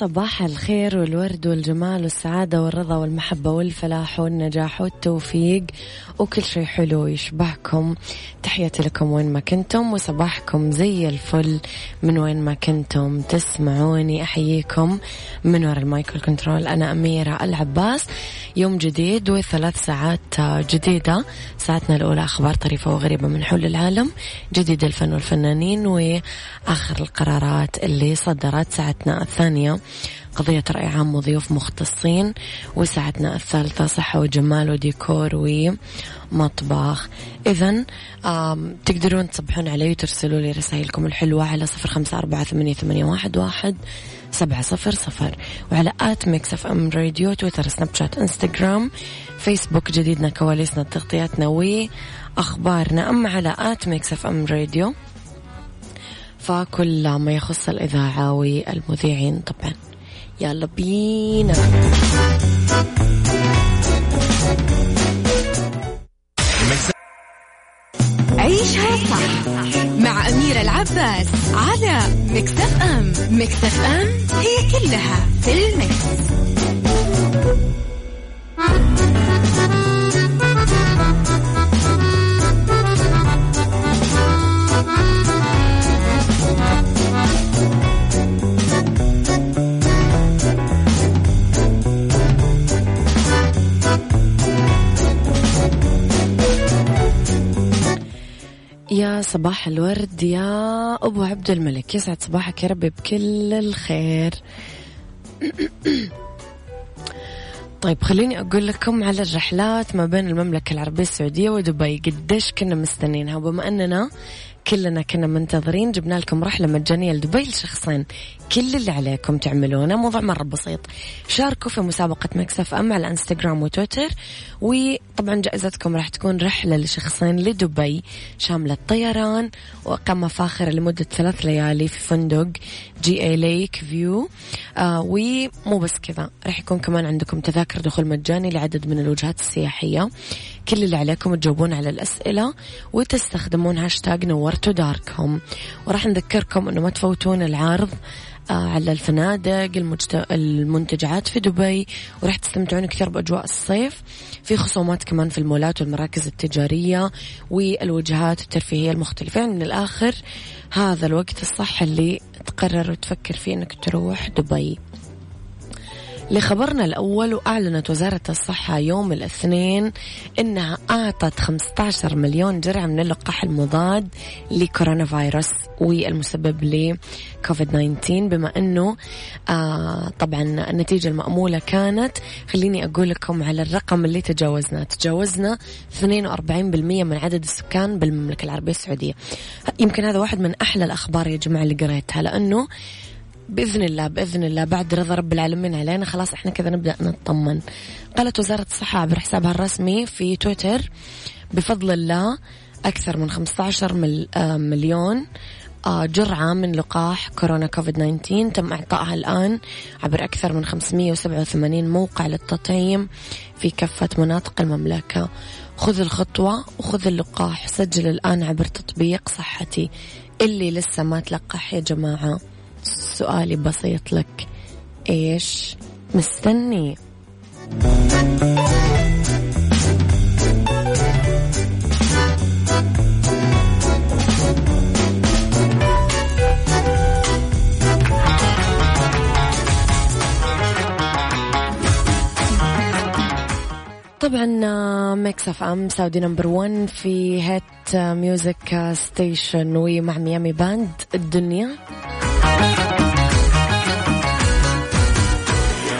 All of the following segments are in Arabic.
صباح الخير والورد والجمال والسعادة والرضا والمحبة والفلاح والنجاح والتوفيق وكل شيء حلو يشبهكم. تحياتي لكم وين ما كنتم وصباحكم زي الفل من وين ما كنتم تسمعوني. أحييكم من وراء ال microphone control أنا أميرة العباس. يوم جديد وثلاث ساعات جديدة. ساعتنا الأولى أخبار طريفة وغريبة من حول العالم. جديد الفن والفنانين وآخر القرارات اللي صدرت ساعتنا الثانية. قضية رأي عام وضيوف مختصين وساعتنا الثالثة صحة وجمال وديكور ومطبخ. إذا تقدرون تصبحون علي وترسلوا لي رسائلكم الحلوة على صفر خمسة أربعة ثمانية, ثمانية واحد, واحد سبعة صفر صفر. وعلى at ميكس أف أم راديو تويتر سناب شات إنستغرام فيسبوك جديدنا كواليسنا تغطياتنا وأخبارنا. أما على at ميكس أف أم راديو فكل ما يخص الإذاعة والمذيعين طبعا. يلا بينا. عيشها صح مع أميرة العباس على مكتف أم. مكتف أم هي كلها في المكس. صباح الورد يا أبو عبد الملك. يسعد صباحك يا ربي بكل الخير. طيب خليني أقول لكم على الرحلات ما بين المملكة العربية السعودية ودبي. قديش كنا مستنينها وبما أننا كلنا كنا منتظرين جبنا لكم رحلة مجانية لدبي لشخصين. كل اللي عليكم تعملونه موضوع مرة بسيط. شاركوا في مسابقة مكسف أم على انستغرام وتويتر. وطبعا جائزتكم راح تكون رحلة لشخصين لدبي. شاملة طيران وإقامة فاخرة لمدة ثلاث ليالي في فندق جي إي ليك فيو. آه ومو بس كذا راح يكون كمان عندكم تذاكر دخول مجاني لعدد من الوجهات السياحية. كل اللي عليكم تجاوبون على الأسئلة وتستخدمون هاشتاج نورتوا داركم وراح نذكركم أنه ما تفوتون العرض آه، على الفنادق المنتجعات في دبي وراح تستمتعون كثير بأجواء الصيف. في خصومات كمان في المولات والمراكز التجارية والوجهات الترفيهية المختلفة. يعني من الآخر هذا الوقت الصح اللي تقرر وتفكر فيه أنك تروح دبي. لخبرنا الأول وأعلنت وزارة الصحة يوم الاثنين أنها أعطت 15 مليون جرعة من اللقاح المضاد لكورونا فيروس والمسبب لكوفيد 19 بما أنه آه طبعا النتيجة المأمولة كانت خليني أقول لكم على الرقم اللي تجاوزنا. تجاوزنا 42% من عدد السكان بالمملكة العربية السعودية. يمكن هذا واحد من أحلى الأخبار يا جماعة اللي قريتها لأنه بإذن الله بإذن الله بعد رضا رب العالمين علينا خلاص إحنا كذا نبدأ نطمن. قالت وزارة الصحة عبر حسابها الرسمي في تويتر بفضل الله أكثر من 15 آه، مليون آه، جرعة من لقاح كورونا كوفيد 19 تم إعطائها الآن عبر أكثر من 587 موقع للتطعيم في كافة مناطق المملكة. خذ الخطوة وخذ اللقاح سجل الآن عبر تطبيق صحتي. اللي لسه ما تلقح يا جماعة. سؤالي بسيط لك. إيش مستني؟ طبعا ميكس اف ام Saudi's number 1 hit music station ومع ميامي band الدنيا.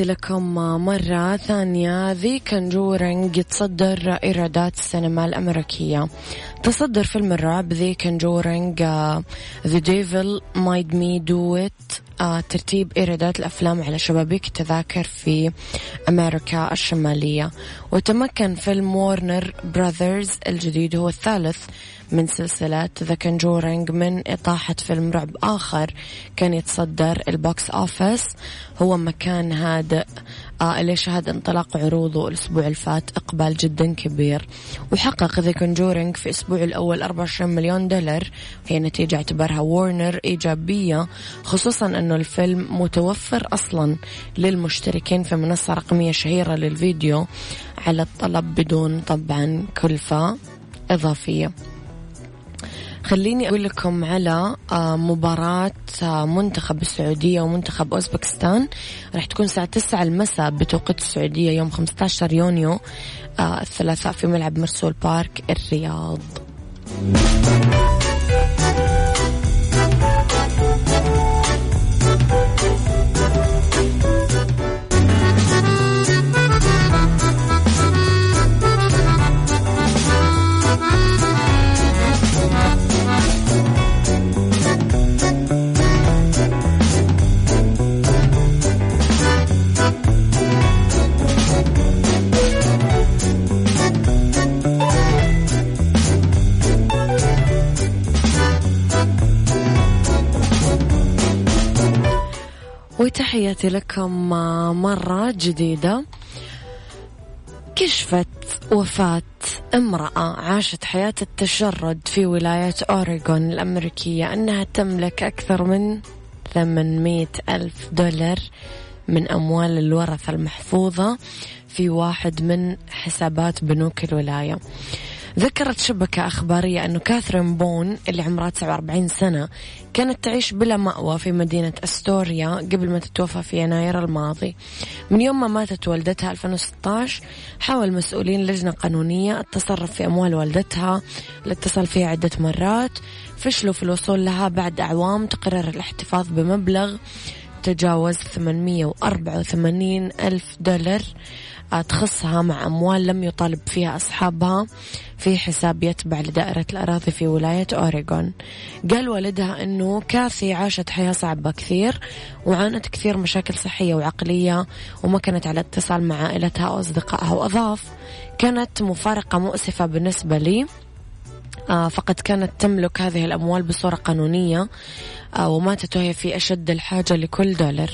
تحياتي لكم مرة ثانية. The Conjuring يتصدر إيرادات السينما الأمريكية. تصدر فيلم الرعب The Conjuring The Devil Made Me Do It ترتيب إيرادات الأفلام على شبابيك التذاكر في أمريكا الشمالية. وتمكن فيلم وورنر براذرز الجديد هو الثالث من سلسلة The Conjuring من إطاحة فيلم رعب آخر كان يتصدر ال box office. هو مكان هادئ اللي شهد انطلاق عروضه الأسبوع اللي فات إقبال جدا كبير. وحقق The Conjuring في أسبوع الأول 24 مليون دولار هي نتيجة اعتبرها وورنر إيجابية خصوصا أنه الفيلم متوفر أصلا للمشتركين في منصة رقمية شهيرة للفيديو على الطلب بدون طبعا كلفة إضافية. خليني أقول لكم على آه، مباراة آه، منتخب السعودية ومنتخب أوزبكستان. راح تكون الساعة 9 المساء بتوقيت السعودية يوم 15 يونيو آه، الثلاثاء في ملعب مرسول بارك الرياض. وتحياتي لكم مرة جديدة. كشفت وفاة امرأة عاشت حياة التشرد في ولاية أوريغون الأمريكية أنها تملك أكثر من 800 ألف دولار من أموال الورثة المحفوظة في واحد من حسابات بنوك الولاية. ذكرت شبكة أخبارية أنه كاثرين بون اللي عمرها 49 سنة كانت تعيش بلا مأوى في مدينة أستوريا قبل ما تتوفى في يناير الماضي. من يوم ما ماتت والدتها 2016 حاول مسؤولين لجنة قانونية التصرف في أموال والدتها الاتصال فيها عدة مرات فشلوا في الوصول لها بعد أعوام تقرر الاحتفاظ بمبلغ تجاوز 884 ألف دولار. تخصها مع أموال لم يطالب فيها أصحابها في حساب يتبع لدائرة الأراضي في ولاية أوريغون. قال والدها أنه كاثي عاشت حياة صعبة كثير وعانت كثير مشاكل صحية وعقلية وما كانت على اتصال مع عائلتها أو أصدقائها وأضاف كانت مفارقة مؤسفة بالنسبة لي. فقد كانت تملك هذه الأموال بصورة قانونية آه، وماتت وهي في أشد الحاجة لكل دولار.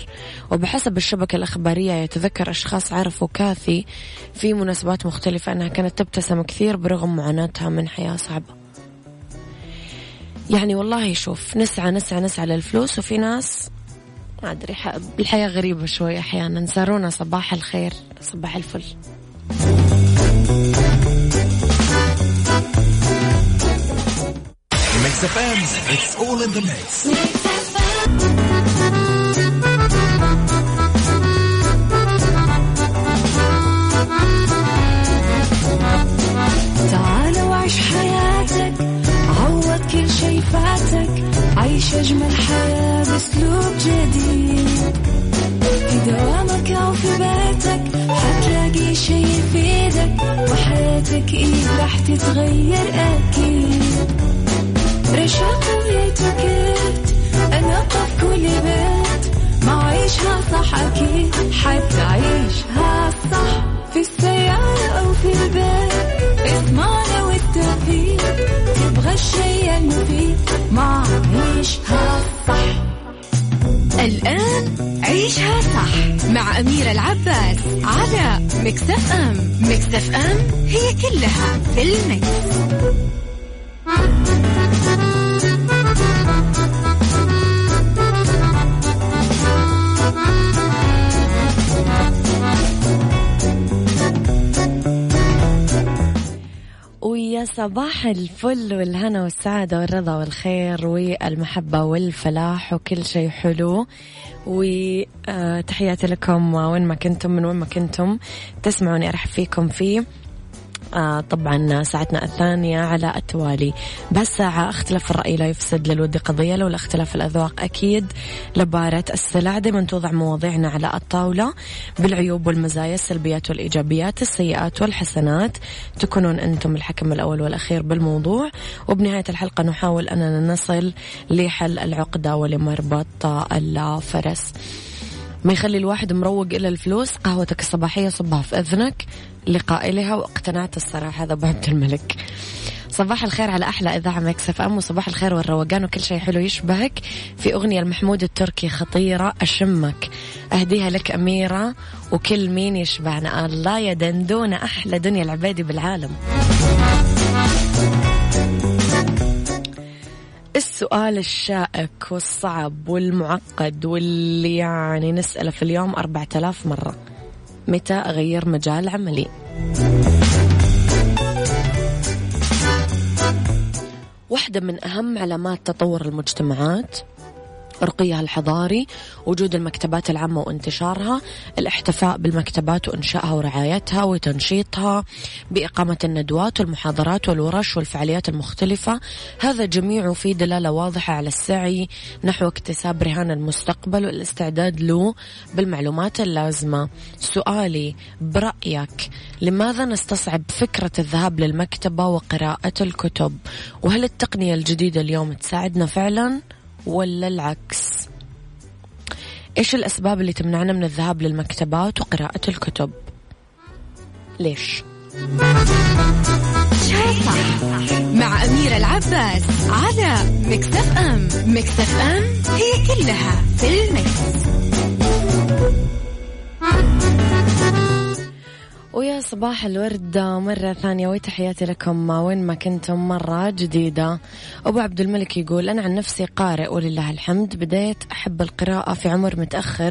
وبحسب الشبكة الأخبارية يتذكر أشخاص عرفوا كاثي في مناسبات مختلفة أنها كانت تبتسم كثير برغم معاناتها من حياة صعبة. يعني والله شوف نسعى نسعى نسعى للفلوس وفي ناس ما أدري الحياة غريبة شوي أحيانا. سارونا صباح الخير صباح الفل. Mix FM, it's all in the mix. تعال وعيش حياتك عوض كل شي فاتك عيش أجمل حياة بأسلوب جديد في دوامك أو في بيتك حتلاقي شي يفيدك وحياتك إيه راح تتغير أكيد رشاق ويتوكيت أنا قف كل بيت ما عيشها صح أكيد. حتعيشها صح. في السيارة أو في البيت. إضمعنا والتوفيق. تبغى الشيء المفيد. ما عيشها صح. الآن عيشها صح. مع أميرة العباس على مكتف أم. مكتف أم هي كلها في المكس. صباح الفل والهنا والسعادة والرضا والخير والمحبة والفلاح وكل شيء حلو. وتحياتي لكم وين ما كنتم من وين ما كنتم تسمعوني أرحب فيكم في آه طبعا ساعتنا الثانية على التوالي. بهالساعة اختلاف الرأي لا يفسد للود قضية لولا اختلاف الأذواق أكيد لبارة السلع. دائما توضع مواضيعنا على الطاولة بالعيوب والمزايا السلبيات والإيجابيات السيئات والحسنات. تكونون أنتم الحكم الأول والأخير بالموضوع. وبنهاية الحلقة نحاول أننا نصل لحل العقدة ولمربط الفرس. ما يخلي الواحد مروق إلا الفلوس؟ قهوتك الصباحية صبها في إذنك. لقائلها واقتنعت الصراحة. هذا أبو عبد الملك. صباح الخير على أحلى إذاعة مكسف أم وصباح الخير والروقان وكل شيء حلو يشبهك. في أغنية المحمود التركي خطيرة أشمك. أهديها لك أميرة وكل مين يشبهنا الله يا دندونة أحلى دنيا العبادي بالعالم. السؤال الشائك والصعب والمعقد واللي يعني نسأله في اليوم أربعة آلاف مرة. متى أغير مجال عملي. واحدة من أهم علامات تطور المجتمعات رقيها الحضاري وجود المكتبات العامة وانتشارها الإحتفاء بالمكتبات وإنشائها ورعايتها وتنشيطها بإقامة الندوات والمحاضرات والورش والفعاليات المختلفة. هذا جميعه في دلالة واضحة على السعي نحو اكتساب رهان المستقبل والاستعداد له بالمعلومات اللازمة. سؤالي برأيك لماذا نستصعب فكرة الذهاب للمكتبة وقراءة الكتب؟ وهل التقنية الجديدة اليوم تساعدنا فعلا؟ ولا العكس؟ إيش الأسباب اللي تمنعنا من الذهاب للمكتبات وقراءة الكتب؟ ليش؟ مع أميرة العباس على مكتف أم. مكتف أم هي كلها في المكس. ويا صباح الورد مرة ثانية وتحياتي لكم. وين ما كنتم مرة جديدة. أبو عبد الملك يقول أنا عن نفسي قارئ ولله الحمد. بديت أحب القراءة في عمر متأخر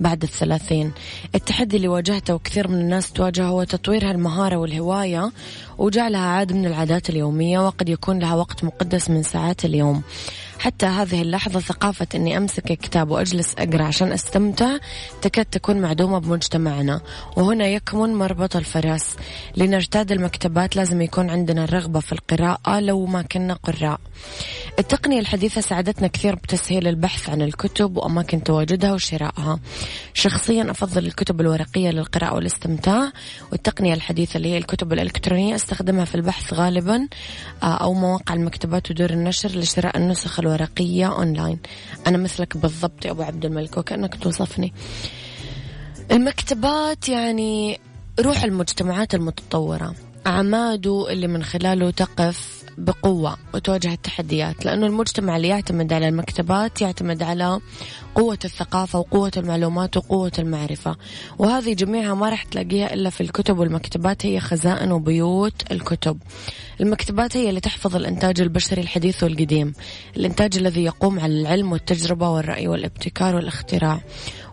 بعد الثلاثين. التحدي اللي واجهته وكثير من الناس تواجهه هو تطوير هالمهارة والهواية وجعلها عادة من العادات اليومية وقد يكون لها وقت مقدس من ساعات اليوم. حتى هذه اللحظة ثقافة أني أمسك كتاب وأجلس أقرأ عشان أستمتع تكاد تكون معدومة بمجتمعنا. وهنا يكمن مربط الفرس لنرتاد المكتبات لازم يكون عندنا الرغبة في القراءة لو ما كنا قراء. التقنية الحديثة ساعدتنا كثير بتسهيل البحث عن الكتب وأماكن تواجدها وشرائها. شخصيا أفضل الكتب الورقية للقراءة والاستمتاع والتقنية الحديثة اللي هي الكتب الإلكترونية أستخدمها في البحث غالبا آه، أو مواقع المكتبات ودور النشر لشراء النسخ الورقية أونلاين أنا مثلك بالضبط يا أبو عبد الملك وكأنك توصفني. المكتبات يعني روح المجتمعات المتطورة. عماده اللي من خلاله تقف بقوة وتواجه التحديات لأنه المجتمع اللي يعتمد على المكتبات يعتمد على قوة الثقافة وقوة المعلومات وقوة المعرفة. وهذه جميعها ما راح تلاقيها إلا في الكتب والمكتبات هي خزائن وبيوت الكتب. المكتبات هي اللي تحفظ الإنتاج البشري الحديث والقديم الإنتاج الذي يقوم على العلم والتجربة والرأي والابتكار والاختراع.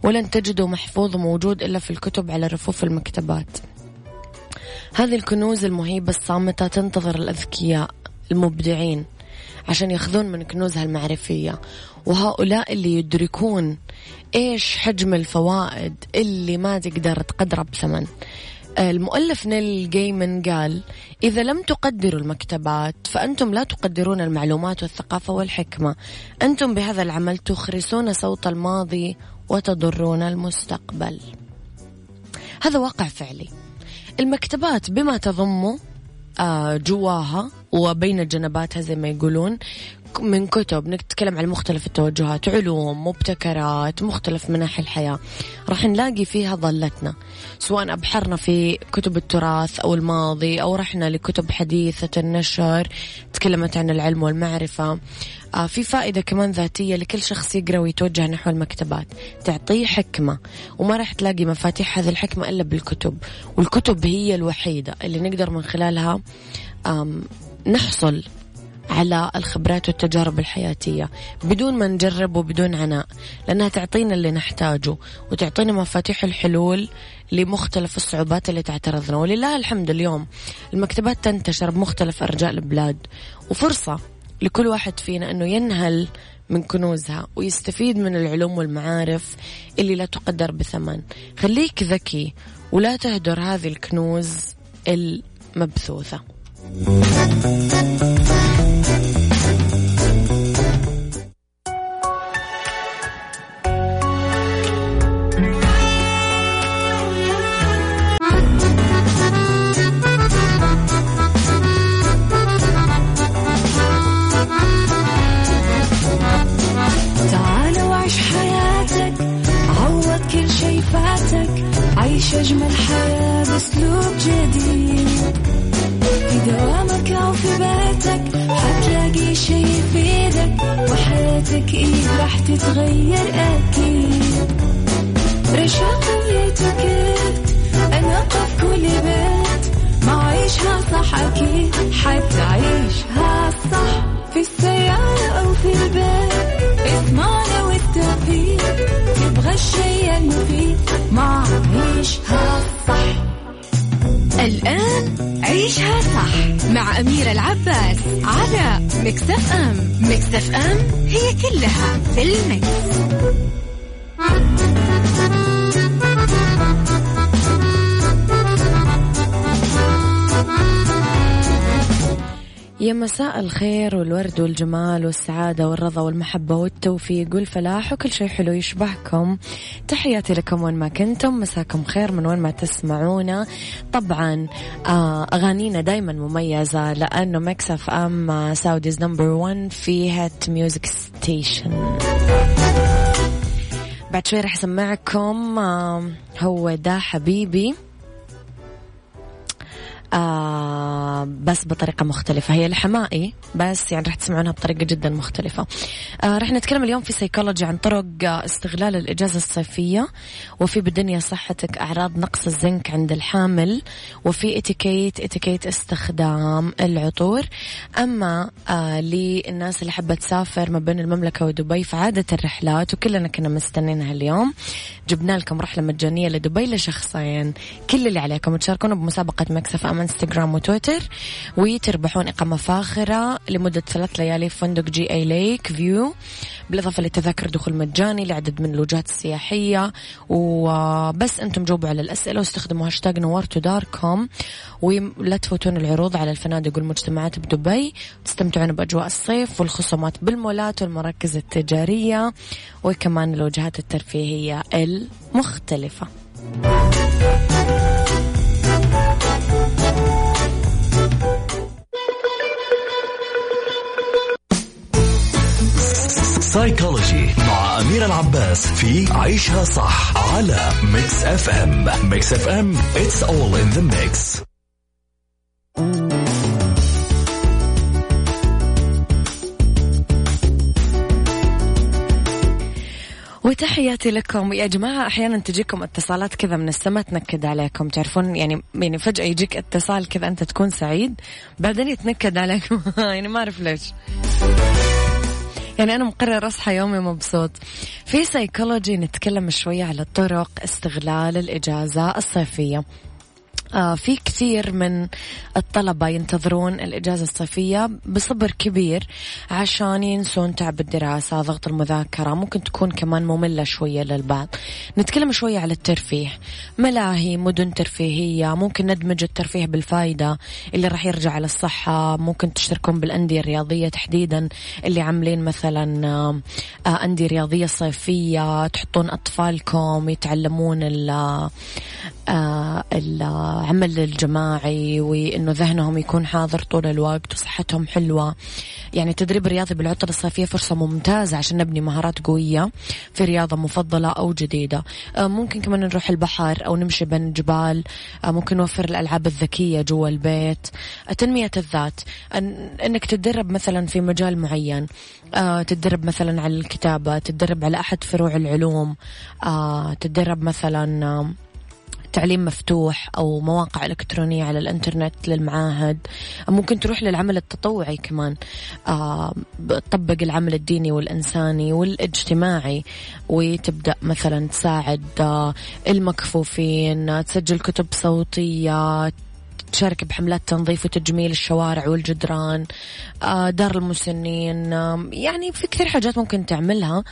ولن تجده محفوظ وموجود إلا في الكتب على رفوف المكتبات. هذه الكنوز المهيبة الصامتة تنتظر الأذكياء. المبدعين عشان ياخذون من كنوزها المعرفية. وهؤلاء اللي يدركون إيش حجم الفوائد اللي ما تقدر تقدرها بثمن. المؤلف نيل جيمن قال إذا لم تقدروا المكتبات فأنتم لا تقدرون المعلومات والثقافة والحكمة. أنتم بهذا العمل تخرسون صوت الماضي وتضرون المستقبل. هذا واقع فعلي. المكتبات بما تضمه جواها وبين جنباتها زي ما يقولون. من كتب نتكلم عن مختلف التوجهات علوم مبتكرات مختلف مناحي الحياة. راح نلاقي فيها ظلتنا. سواء أبحرنا في كتب التراث أو الماضي أو رحنا لكتب حديثة النشر تكلمت عن العلم والمعرفة. آه في فائدة كمان ذاتية لكل شخص يقرأ ويتوجه نحو المكتبات. تعطيه حكمة. وما راح تلاقي مفاتيح هذه الحكمة إلا بالكتب. والكتب هي الوحيدة اللي نقدر من خلالها نحصل على الخبرات والتجارب الحياتية بدون ما نجرب وبدون عناء لأنها تعطينا اللي نحتاجه وتعطينا مفاتيح الحلول لمختلف الصعوبات اللي تعترضنا. ولله الحمد اليوم المكتبات تنتشر بمختلف أرجاء البلاد وفرصة لكل واحد فينا أنه ينهل من كنوزها ويستفيد من العلوم والمعارف اللي لا تقدر بثمن. خليك ذكي ولا تهدر هذه الكنوز مبثوثة أجمل حياة بأسلوب جديد. في دوامك أو في بيتك حتلاقي شي يفيدك وحياتك إيه راح تتغير أكيد. رشاق ويتوكيت أنا قف كل بيت. ما عيشها صح أكيد حتعيشها صح. في السيارة أو في البيت اسمعنا والتوفيق. الشيء المفيد ما عيشها صح الآن عيشها صح مع أميرة العباس على مكتف أم مكتف أم هي كلها في المكس. يا مساء الخير والورد والجمال والسعادة والرضا والمحبة والتوفيق والفلاح وكل شيء حلو يشبهكم. تحياتي لكم وين ما كنتم. مساكم خير من وين ما تسمعونا. طبعا آه، أغانينا دايما مميزة لأنه ميكس أف أم Saudi's number 1 hit music station بعد شوي رح أسمعكم آه، هو ده حبيبي. آه بس بطريقة مختلفة. هي لحماقي بس يعني رح تسمعونها بطريقة جدا مختلفة. آه رح نتكلم اليوم في سيكولوجي عن طرق آه، استغلال الإجازة الصيفية وفي بالدنيا صحتك أعراض نقص الزنك عند الحامل وفي اتيكيت اتيكيت استخدام العطور. أما آه للناس اللي حابة تسافر ما بين المملكة ودبي فعادت الرحلات وكلنا كنا مستنينها اليوم. جبنا لكم رحلة مجانية لدبي لشخصين كل اللي عليكم. تشاركونا بمسابقة ميكس أف أم انستغرام وتويتر وتربحون إقامة فاخرة لمدة ثلاث ليالي في فندق جي إي ليك فيو. بالإضافة لتذاكر دخول مجاني لعدد من الوجهات السياحية. وبس أنتم جاوبوا على الأسئلة واستخدموا هاشتاج نورتوا داركم. ولا تفوتون العروض على الفنادق والمنتجعات بدبي. تستمتعون بأجواء الصيف والخصومات بالمولات والمراكز التجارية. وكمان الوجهات الترفيهية المختلفة. psychology مع أميرة العباس في عيشها صح على ميكس اف ام ميكس اف ام it's all in the mix. وتحياتي لكم. يا جماعة أحيانا تجيكم اتصالات كذا من السماء تنكد عليكم. تعرفون يعني يعني فجأة يجيك اتصال كذا أنت تكون سعيد بعدين يتنكد عليكم. يعني ما أعرف ليش. يعني أنا مقرر أصحى يومي مبسوط. في سيكولوجي نتكلم شوية على طرق استغلال الإجازة الصيفية. في كثير من الطلبة ينتظرون الإجازة الصيفية بصبر كبير عشان ينسون تعب الدراسة ضغط المذاكرة ممكن تكون كمان مملة شوية للبعض. نتكلم شوية على الترفيه. ملاهي مدن ترفيهية ممكن ندمج الترفيه بالفايدة اللي راح يرجع على الصحة ممكن تشتركون بالأندية الرياضية تحديدا اللي عاملين مثلا آه، آه، أندية رياضية صيفية تحطون أطفالكم يتعلمون آه، العمل الجماعي وإنه ذهنهم يكون حاضر طول الوقت وصحتهم حلوة. يعني التدريب الرياضي بالعطلة الصيفية فرصة ممتازة عشان نبني مهارات قوية في رياضة مفضلة أو جديدة. آه، ممكن كمان نروح البحر أو نمشي بين الجبال. آه، ممكن نوفر الألعاب الذكية جوا البيت. آه، تنمية الذات. إنك تتدرب مثلا في مجال معين. آه، تتدرب مثلا على الكتابة تتدرب على أحد فروع العلوم. آه، تتدرب مثلا آه، تعليم مفتوح أو مواقع إلكترونية على الإنترنت للمعاهد. ممكن تروح للعمل التطوعي كمان. تطبق العمل الديني والإنساني والإجتماعي وتبدأ مثلا تساعد آه، المكفوفين تسجل كتب صوتية تشارك بحملات تنظيف وتجميل الشوارع والجدران آه، دار المسنين. يعني في كثير حاجات ممكن تعملها.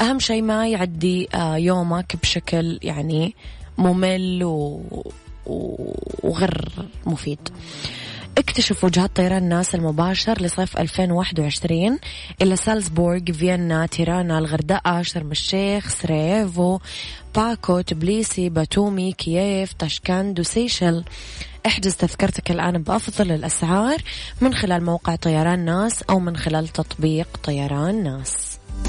أهم شيء ما يعدي آه، يومك بشكل يعني ممل و وغير مفيد. اكتشف وجهات طيران ناس المباشر لصيف 2021 إلى سالزبورغ فيينا تيرانا الغردقة شرم الشيخ سراييفو باكو تبليسي باتومي كييف تاشكند وسيشل احجز تذكرتك الآن بأفضل الأسعار من خلال موقع طيران ناس أو من خلال تطبيق طيران ناس.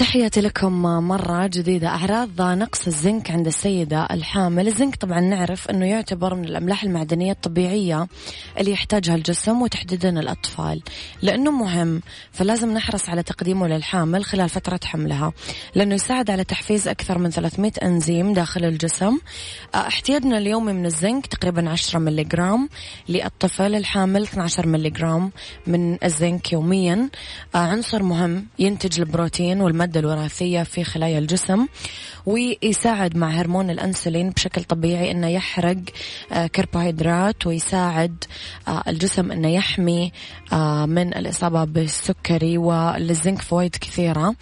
تحياتي لكم مرة جديدة. أعراض نقص الزنك عند السيدة الحامل. الزنك طبعا نعرف أنه يعتبر من الأملاح المعدنية الطبيعية اللي يحتاجها الجسم وتحديدا الأطفال. لأنه مهم فلازم نحرص على تقديمه للحامل خلال فترة حملها. لأنه يساعد على تحفيز أكثر من 300 أنزيم داخل الجسم. احتياجنا اليومي من الزنك تقريبا 10 ملغرام للطفل الحامل 12 ملغرام من الزنك يوميا. عنصر مهم ينتج البروتين والمادة الوراثية في خلايا الجسم ويساعد مع هرمون الأنسولين بشكل طبيعي أنه يحرق آه، كربوهيدرات ويساعد آه، الجسم أنه يحمي آه، من الإصابة بالسكري وللزنك فوائد كثيرة.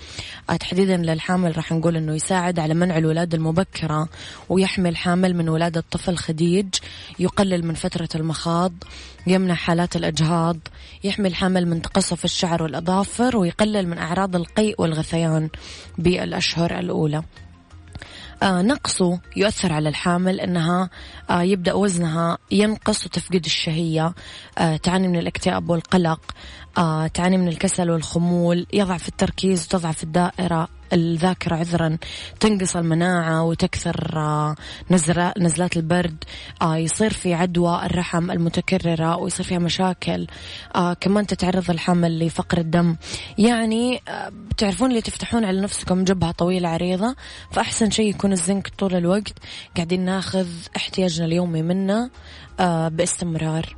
تحديدا للحامل راح نقول أنه يساعد على منع الولادة المبكرة ويحمي الحامل من ولادة طفل خديج يقلل من فترة المخاض. يمنع حالات الإجهاض يحمي الحامل من تقصف الشعر والأظافر ويقلل من أعراض القيء والغثيان بالأشهر الأولى. آه نقصه يؤثر على الحامل إنها آه يبدأ وزنها ينقص وتفقد الشهية. آه تعاني من الاكتئاب والقلق. تعاني من الكسل والخمول يضعف التركيز وتضعف الدائرة الذاكرة عذرا تنقص المناعة وتكثر آه، نزلات البرد آه، يصير في عدوى الرحم المتكررة ويصير فيها مشاكل آه، كمان تتعرض الحمل لفقر الدم. يعني بتعرفون اللي تفتحون على نفسكم جبهة طويلة عريضة فأحسن شيء يكون الزنك طول الوقت قاعدين ناخذ احتياجنا اليومي منه باستمرار.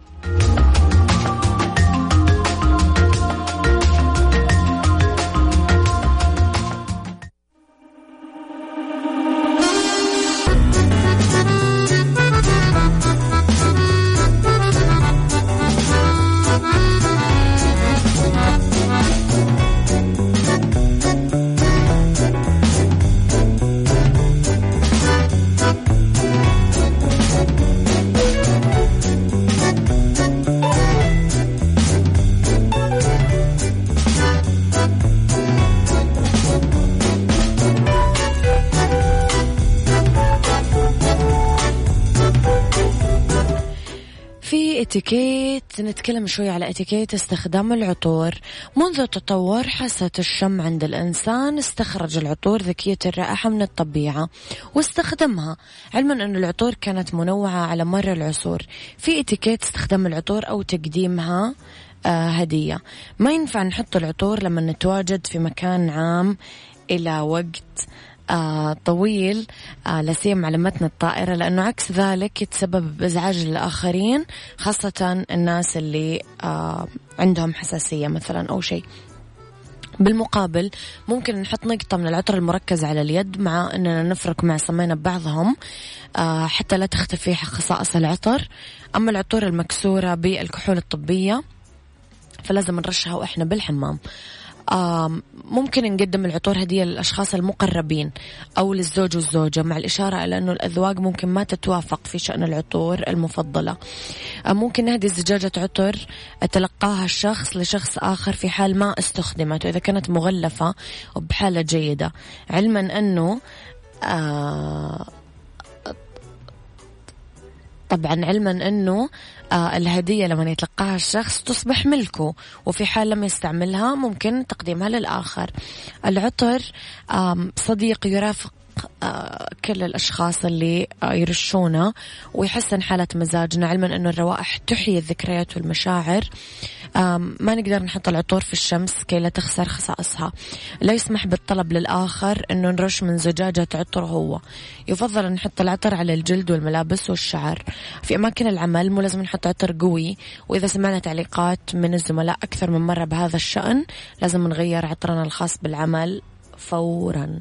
نتكلم شوي على اتيكيت استخدام العطور. منذ تطور حاسة الشم عند الإنسان استخرج العطور ذكية الرائحة من الطبيعة واستخدمها علما أن العطور كانت منوعة على مر العصور. في اتيكيت استخدام العطور أو تقديمها آه هدية. ما ينفع نحط العطور لما نتواجد في مكان عام إلى وقت طويل. آه لسيما على متن الطائرة لأنه عكس ذلك يتسبب بإزعاج للآخرين خاصة الناس اللي آه عندهم حساسية مثلا أو شيء. بالمقابل ممكن نحط نقطة من العطر المركز على اليد مع أننا نفرك معصمين ببعضهم آه حتى لا تختفي خصائص العطر. أما العطور المكسورة بالكحول الطبية فلازم نرشها وإحنا بالحمام. ممكن نقدم العطور هدية للأشخاص المقربين أو للزوج والزوجة مع الإشارة إلى أنه الأذواق ممكن ما تتوافق في شأن العطور المفضلة. ممكن نهدي زجاجة عطر تلقاها الشخص لشخص آخر في حال ما استخدمت وإذا كانت مغلفة وبحالة جيدة. علما أنه آه طبعا علما أنه آه الهدية لما يتلقاها الشخص تصبح ملكه وفي حال لم يستعملها ممكن تقديمها للآخر. العطر صديق يرافق كل الأشخاص اللي يرشونه ويحسن حالة مزاجنا علما أنه الروائح تحيي الذكريات والمشاعر. ما نقدر نحط العطور في الشمس كي لا تخسر خصائصها. لا يسمح بالطلب للآخر أنه نرش من زجاجة عطر هو. يفضل أن نحط العطر على الجلد والملابس والشعر. في أماكن العمل مو لازم نحط عطر قوي وإذا سمعنا تعليقات من الزملاء أكثر من مرة بهذا الشأن لازم نغير عطرنا الخاص بالعمل فورا.